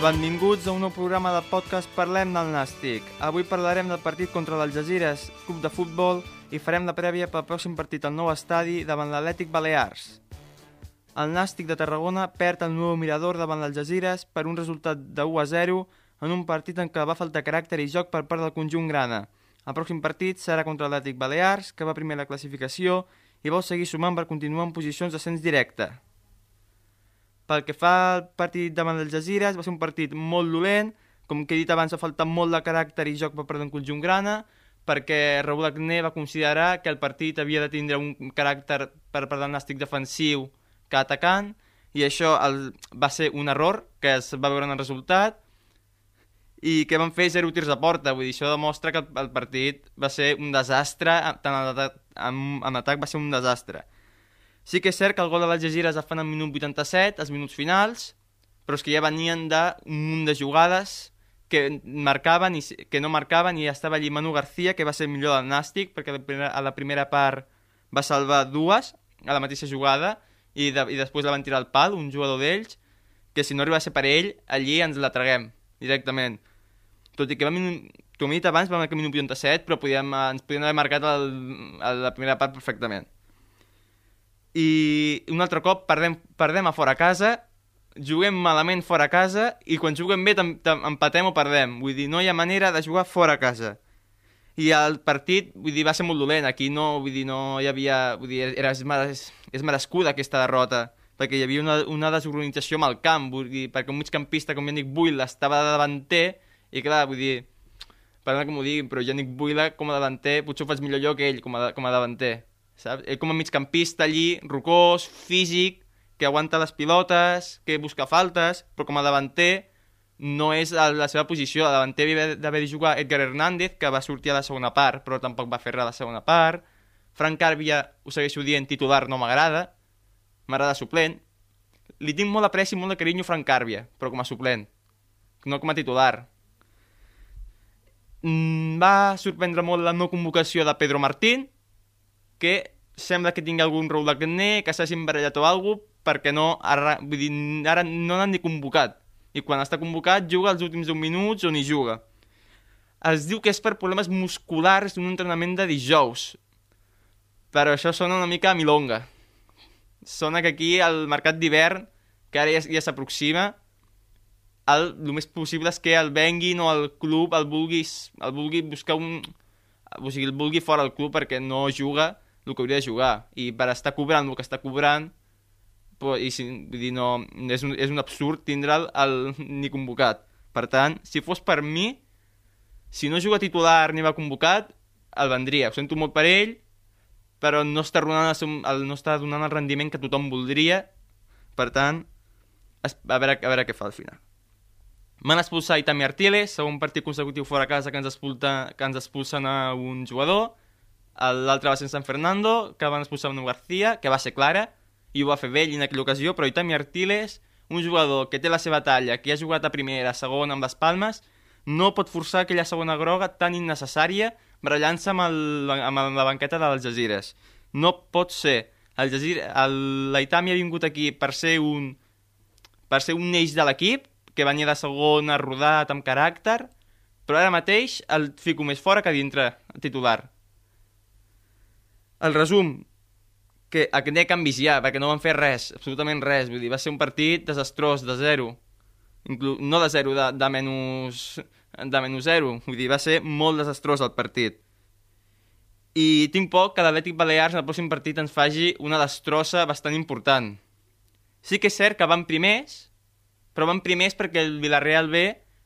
Benvinguts a un nou programa de podcast Parlem del Nàstic. Avui parlarem del partit contra l'Algesires, club de futbol, i farem la prèvia pel pròxim partit al nou estadi davant l'Atlètic Balears. El Nàstic de Tarragona perd el nou mirador davant l'Algesires per un resultat de 1 a 0 en un partit en què va faltar caràcter i joc per part del conjunt grana. El pròxim partit serà contra l'Atlètic Balears, que va primer la classificació i vol seguir sumant per continuar en posicions d'ascens directe. Pel que fa al partit davant del Jazeera, va ser un partit molt dolent, com que he dit abans, ha faltat molt de caràcter i joc per part d'un conjunt grana, perquè Raúl Agné va considerar que el partit havia de tindre un caràcter per part del nàstic defensiu que atacant, i això el, va ser un error que es va veure en el resultat, i que van fer zero tirs a porta, vull dir, això demostra que el, el partit va ser un desastre, tant en en, en atac va ser un desastre. Sí que és cert que el gol de l'Algesires es fan al minut 87, als minuts finals, però és que ja venien d'un munt de jugades que marcaven i que no marcaven i estava allí Manu García, que va ser el millor del Nàstic, perquè a la primera part va salvar dues a la mateixa jugada i, de, i després la van tirar al pal, un jugador d'ells, que si no arriba a ser per ell, allí ens la traguem directament. Tot i que vam, com he dit abans, vam marcar minut 87, però podíem, ens podíem haver marcat el, el, la primera part perfectament i un altre cop perdem, perdem a fora casa, juguem malament fora casa i quan juguem bé empatem o perdem. Vull dir, no hi ha manera de jugar fora casa. I el partit, vull dir, va ser molt dolent. Aquí no, vull dir, no hi havia... Vull dir, era, és, meres, és merescuda aquesta derrota perquè hi havia una, una desorganització amb el camp, vull dir, perquè un migcampista com Yannick Buil estava de davanter i clar, vull dir, perdona que m'ho digui, però Yannick Buila com a davanter potser ho faig millor jo que ell com a, com a davanter saps? Ell com a migcampista allí, rocós, físic, que aguanta les pilotes, que busca faltes, però com a davanter no és la seva posició. A davanter havia d'haver de jugar Edgar Hernández, que va sortir a la segona part, però tampoc va fer res a la segona part. Frank Carbia, ho segueixo dient, titular no m'agrada, m'agrada suplent. Li tinc molt apreci i molt de carinyo Frank Carbia, però com a suplent, no com a titular. Mm, va sorprendre molt la no convocació de Pedro Martín, que sembla que tingui algun rol carner, que s'hagi embarallat o alguna perquè no, ara, vull dir, ara no l'han ni convocat. I quan està convocat juga els últims 10 minuts o ni juga. Es diu que és per problemes musculars d'un entrenament de dijous. Però això sona una mica a milonga. Sona que aquí el mercat d'hivern, que ara ja, ja s'aproxima, el, el més possible és que el venguin o el club el vulgui, el vulgui buscar un... O sigui, el vulgui fora del club perquè no juga el que hauria de jugar. I per estar cobrant el que està cobrant, i si, vull dir, no, és, un, és un absurd tindre'l el, ni convocat. Per tant, si fos per mi, si no juga titular ni va convocat, el vendria. Ho sento molt per ell, però no està, donant el, el, no està donant el rendiment que tothom voldria. Per tant, a veure, a veure què fa al final. M'han expulsat Itami Artiles, segon partit consecutiu fora casa que ens, expulta, que ens expulsen a un jugador l'altre va ser San Fernando, que van expulsar un García, que va ser clara, i ho va fer vell en aquella ocasió, però Itami Artiles, un jugador que té la seva talla, que ha jugat a primera, a segona amb les palmes, no pot forçar aquella segona groga tan innecessària barallant-se amb, el, amb la banqueta de les Jazires. No pot ser. El Jazira, el, l'Aitami ha vingut aquí per ser un per ser un eix de l'equip, que venia de segona, rodat, amb caràcter, però ara mateix el fico més fora que dintre titular. El resum, que aquest canvis ja, perquè no van fer res, absolutament res, vull dir, va ser un partit desastrós, de zero, Inclu no de zero, de, de, menys, de menys zero, vull dir, va ser molt desastrós el partit. I tinc por que l'Atlètic Balears en el pròxim partit ens faci una destrossa bastant important. Sí que és cert que van primers, però van primers perquè el Villarreal B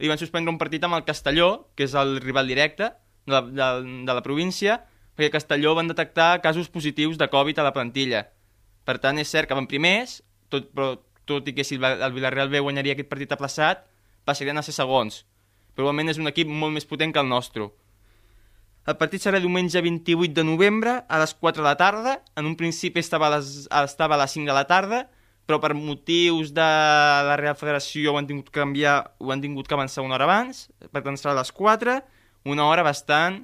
li van suspendre un partit amb el Castelló, que és el rival directe de la, de, de la província, perquè a Castelló van detectar casos positius de Covid a la plantilla. Per tant, és cert que van primers, tot, però tot i que si el Villarreal B guanyaria aquest partit aplaçat, passarien a ser segons. Igualment és un equip molt més potent que el nostre. El partit serà diumenge 28 de novembre a les 4 de la tarda. En un principi estava a les, estava a les 5 de la tarda, però per motius de la Real Federació ho han tingut que canviar, ho han tingut que avançar una hora abans, per tant serà a les 4, una hora bastant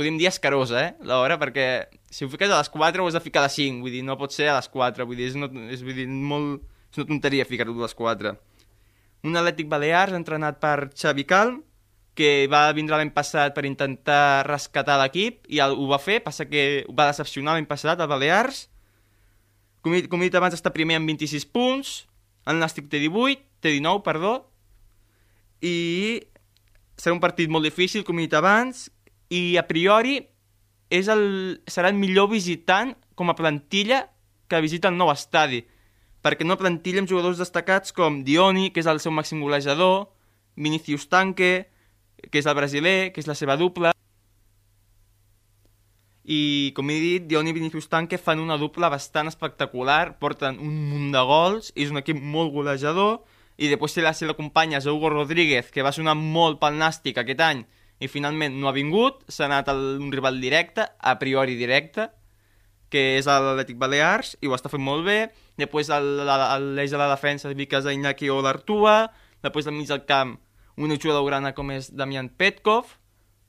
podríem dir escarosa, eh, l'hora, perquè si ho fiques a les 4 ho has de ficar a les 5, vull dir, no pot ser a les 4, vull dir, és, no, és, vull dir, molt, és una tonteria ficar-ho a les 4. Un Atlètic Balears entrenat per Xavi Calm, que va vindre l'any passat per intentar rescatar l'equip, i el, ho va fer, passa que va decepcionar l'any passat, el Balears. Com, he- com he dit abans, està primer amb 26 punts, el Nàstic té 18, té 19, perdó, i serà un partit molt difícil, com he dit abans, i a priori és el, serà el millor visitant com a plantilla que visita el nou estadi, perquè no plantilla amb jugadors destacats com Dioni, que és el seu màxim golejador, Vinicius Tanque, que és el brasiler, que és la seva dupla, i com he dit, Dioni i Vinicius Tanque fan una dupla bastant espectacular, porten un munt de gols, és un equip molt golejador, i després la seva companya Hugo Rodríguez, que va sonar molt pel Nàstic aquest any, i finalment no ha vingut, s'ha anat a un rival directe, a priori directe, que és l'Atlètic Balears, i ho està fent molt bé. Després l'eix de la defensa fiques a Iñaki o l'Artua, després al mig del camp un exjugador grana com és Damian Petkov,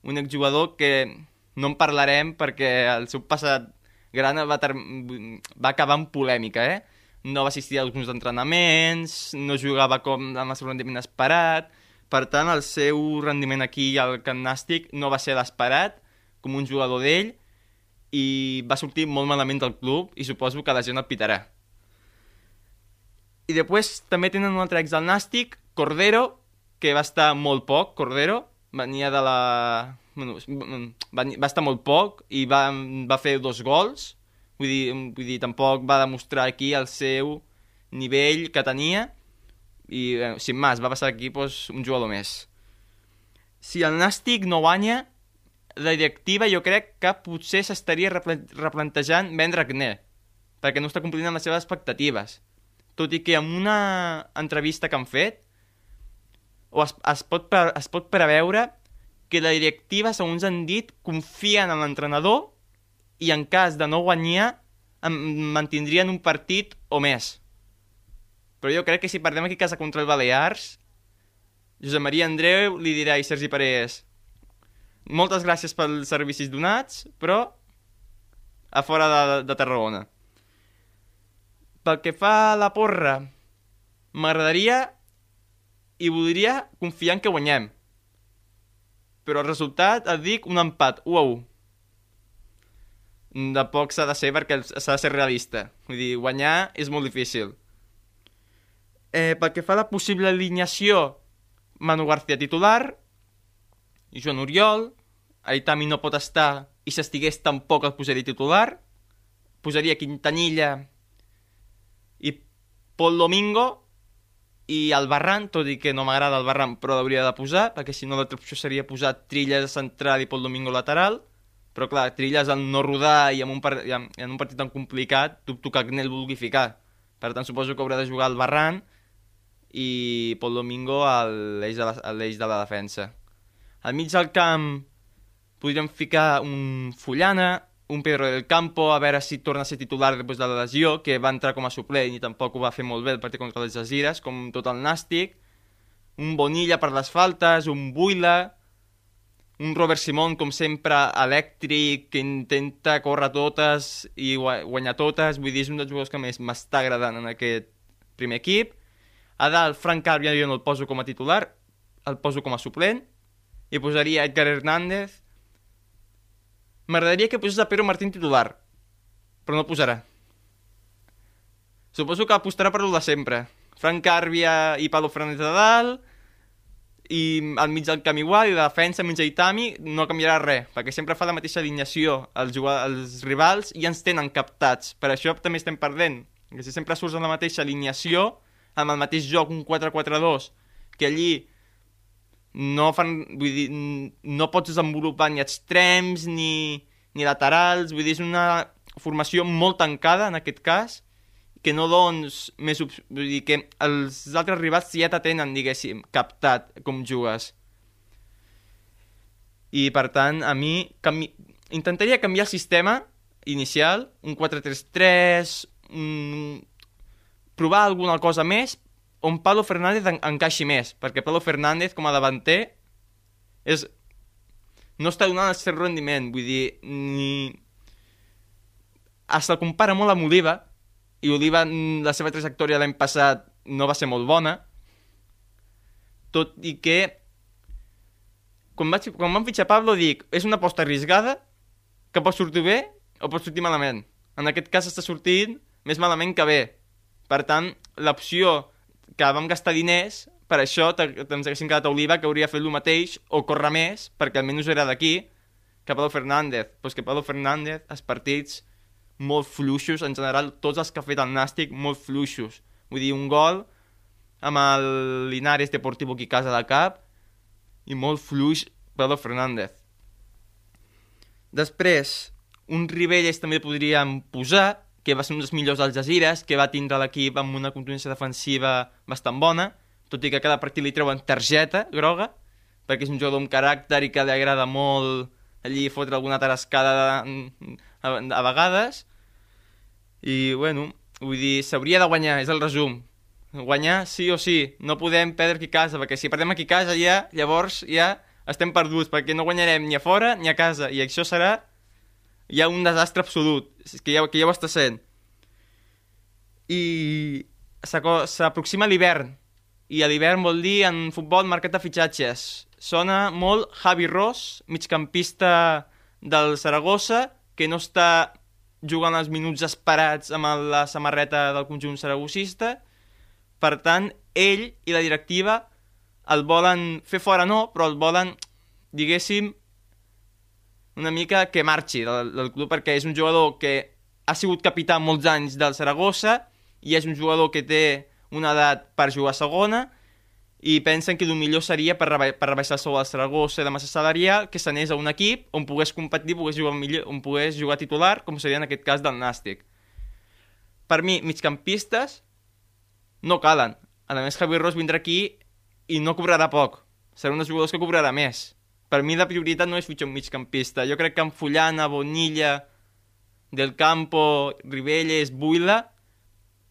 un exjugador que no en parlarem perquè el seu passat grana va, ter... va acabar en polèmica, eh? No va assistir a alguns entrenaments, no jugava com amb el rendiment esperat, per tant, el seu rendiment aquí al Camp Nàstic no va ser l'esperat, com un jugador d'ell, i va sortir molt malament del club, i suposo que la gent el pitarà. I després també tenen un altre ex del Nàstic, Cordero, que va estar molt poc, Cordero, venia de la... Bueno, va, va estar molt poc i va, va fer dos gols, vull dir, vull dir, tampoc va demostrar aquí el seu nivell que tenia, i eh, sin más, va passar aquí pues, un jugador més. Si el Nàstic no guanya, la directiva jo crec que potser s'estaria replan- replantejant vendre Agné, perquè no està complint amb les seves expectatives. Tot i que en una entrevista que han fet, o es, es, pot, pre- es pot preveure que la directiva, segons han dit, confien en l'entrenador i en cas de no guanyar mantindrien un partit o més. Però jo crec que si perdem aquí casa contra el Balears, Josep Maria Andreu li dirà a Sergi Parés moltes gràcies pels servicis donats, però a fora de, de Tarragona. Pel que fa a la porra, m'agradaria i voldria confiar en que guanyem. Però el resultat, et dic, un empat, 1 a 1. De poc s'ha de ser perquè s'ha de ser realista. Vull dir, guanyar és molt difícil. Eh, pel que fa a la possible alineació, Manu García titular, Joan Oriol, Aitami no pot estar i si estigués tampoc el posaria titular, posaria Quintanilla i Pol Domingo i el Barran, tot i que no m'agrada el Barran, però l'hauria de posar, perquè si no l'altra opció seria posar Trilles central i Pol Domingo lateral, però clar, Trilles al no rodar i en un, par i en un partit tan complicat, dubto que Agnel vulgui ficar. Per tant, suposo que haurà de jugar el Barran i Pol Domingo a l'eix de, la, de la defensa. Al mig del camp podríem ficar un Fullana, un Pedro del Campo, a veure si torna a ser titular després de la lesió, que va entrar com a suplent i tampoc ho va fer molt bé el partit contra les Jazires, com tot el Nàstic, un Bonilla per les faltes, un Buila, un Robert Simon, com sempre, elèctric, que intenta córrer totes i gua- guanyar totes, vull dir, és un dels jugadors que més m'està agradant en aquest primer equip. A dalt, Frank Carbia jo no el poso com a titular, el poso com a suplent, i posaria Edgar Hernández. M'agradaria que posés a Pedro Martín titular, però no el posarà. Suposo que apostarà per lo de sempre. Frank Carbia i Pablo Fernández de dalt, i al mig del camp igual, i de defensa mig Itami no canviarà res, perquè sempre fa la mateixa alineació els, els rivals i ens tenen captats. Per això també estem perdent. Que si sempre surts en la mateixa alineació, amb el mateix joc, un 4-4-2, que allí no fan, vull dir, no pots desenvolupar ni extrems ni, ni laterals, vull dir, és una formació molt tancada en aquest cas, que no doncs més... Vull dir que els altres rivals ja t'atenen, diguéssim, captat com jugues. I, per tant, a mi canvi... intentaria canviar el sistema inicial, un 4-3-3, un... provar alguna cosa més on Pablo Fernández en encaixi més, perquè Pablo Fernández com a davanter és... no està donant el seu rendiment, vull dir, ni... Es compara molt amb Oliva, i Oliva, mm, la seva trajectòria l'any passat no va ser molt bona, tot i que quan, vaig, quan vam fitxar Pablo dic, és una aposta arriscada que pot sortir bé o pot sortir malament. En aquest cas està sortint més malament que bé. Per tant, l'opció que vam gastar diners, per això ens haguessin quedat a Oliva que hauria fet el mateix o córrer més, perquè almenys era d'aquí, que Pablo Fernández. Però és que Pablo Fernández, els partits molt fluixos, en general, tots els que ha fet el Nàstic, molt fluixos. Vull dir, un gol amb el Linares Deportivo a casa de cap i molt fluix Pedro Fernández. Després, un Ribelles també podríem posar, que va ser un dels millors als Jazeeres, que va tindre l'equip amb una contundència defensiva bastant bona, tot i que cada partit li treuen targeta groga, perquè és un jugador amb caràcter i que li agrada molt allí fotre alguna tarascada a, a vegades. I, bueno, vull dir, s'hauria de guanyar, és el resum guanyar sí o sí, no podem perdre aquí casa, perquè si perdem aquí casa ja, llavors ja estem perduts, perquè no guanyarem ni a fora ni a casa, i això serà ja un desastre absolut, que ja, que ja ho està sent. I s'aproxima l'hivern, i a l'hivern vol dir en futbol marcat de fitxatges. Sona molt Javi Ross, migcampista del Saragossa, que no està jugant els minuts esperats amb la samarreta del conjunt saragossista, per tant, ell i la directiva el volen fer fora no, però el volen, diguéssim, una mica que marxi del, del club perquè és un jugador que ha sigut capità molts anys del Saragossa i és un jugador que té una edat per jugar a segona i pensen que el millor seria per, reba per rebaixar el sou del Saragossa de massa salarial que s'anés a un equip on pogués competir, pogués jugar millor, on pogués jugar titular, com seria en aquest cas del Nàstic. Per mi, migcampistes, no calen. A més, Javi Ross vindrà aquí i no cobrarà poc. Serà un dels jugadors que cobrarà més. Per mi la prioritat no és fitxar un migcampista. Jo crec que amb Fullana, Bonilla, Del Campo, Ribelles, Buila,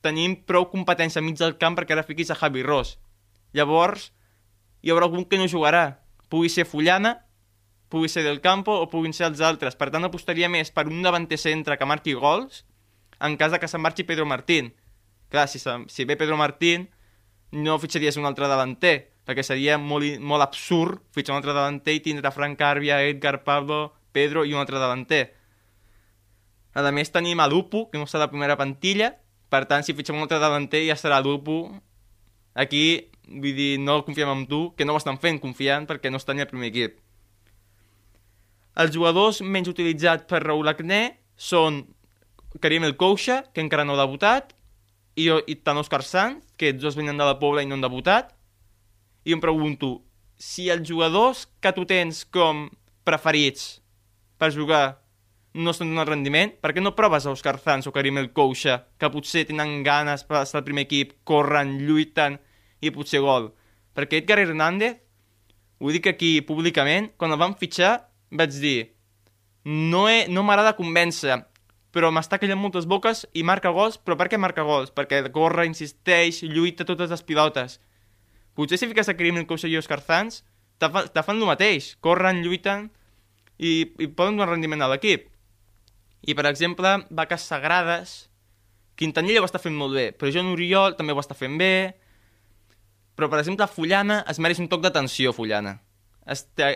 tenim prou competència mig del camp perquè ara fiquis a Javi Ross. Llavors, hi haurà algun que no jugarà. Pugui ser Fullana, pugui ser Del Campo o puguin ser els altres. Per tant, apostaria més per un davanter centre que marqui gols en cas de que se'n marxi Pedro Martín Clar, si, si ve Pedro Martín, no fitxaries un altre davanter, perquè seria molt, molt absurd fitxar un altre davanter i tindre Frank Carbia, Edgar Pablo, Pedro i un altre davanter. A més tenim a Lupu, que no està la primera pantilla, per tant, si fitxem un altre davanter ja serà Lupu. Aquí, vull dir, no confiem en tu, que no ho estan fent confiant perquè no estan ni al primer equip. Els jugadors menys utilitzats per Raúl Acné són Karim El Coucha, que encara no ha debutat, i, i tant Òscar Sanz, que dos venen de la Pobla i no han debutat, i em pregunto, si els jugadors que tu tens com preferits per jugar no estan donant rendiment, per què no proves a Òscar Sanz o Karim El Coucha, que potser tenen ganes per estar al primer equip, corren, lluiten i potser gol? Perquè Edgar Hernández, ho dic aquí públicament, quan el van fitxar vaig dir no, he, no m'agrada convèncer, però m'està callant moltes boques i marca gols, però per què marca gols? Perquè corre, insisteix, lluita totes les pilotes. Potser si fiques a Crimen Cousa i Oscar Zans, te, fa, te fan el mateix, corren, lluiten i, i poden donar rendiment a l'equip. I, per exemple, vaques sagrades, Quintanilla ho està fent molt bé, però Joan Oriol també ho està fent bé, però, per exemple, Fullana es mereix un toc d'atenció, Fullana. Este,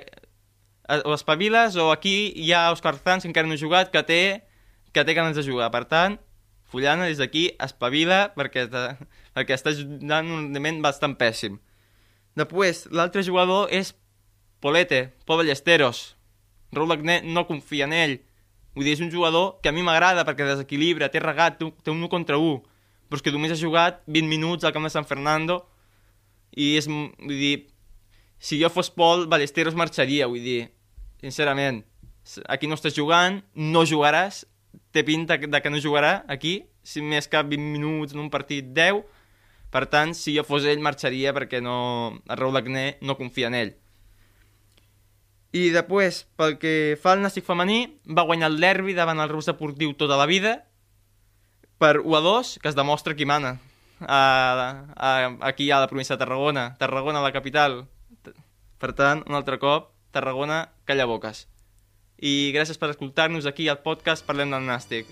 o espaviles, o aquí hi ha Òscar Zans, que encara no ha jugat, que té que té ganes de jugar. Per tant, Fullana des d'aquí espavila perquè, perquè està donant un rendiment bastant pèssim. Després, l'altre jugador és Polete, Pol Ballesteros. Raúl Agnet no confia en ell. Vull dir, és un jugador que a mi m'agrada perquè desequilibra, té regat, té un 1 contra 1, però és que només ha jugat 20 minuts al camp de San Fernando i és, vull dir, si jo fos Pol, Ballesteros marxaria, vull dir, sincerament. Aquí no estàs jugant, no jugaràs, té pinta de que no jugarà aquí, si més que 20 minuts en un partit 10, per tant, si jo fos ell, marxaria perquè no, el Raúl Agné no confia en ell. I després, pel que fa al Nàstic femení, va guanyar el derbi davant el Reus Deportiu tota la vida per 1 a 2, que es demostra qui mana. A, a, aquí a la província de Tarragona. Tarragona, la capital. Per tant, un altre cop, Tarragona, calla boques. I gràcies per escoltar-nos aquí al podcast Parlem del Nàstic.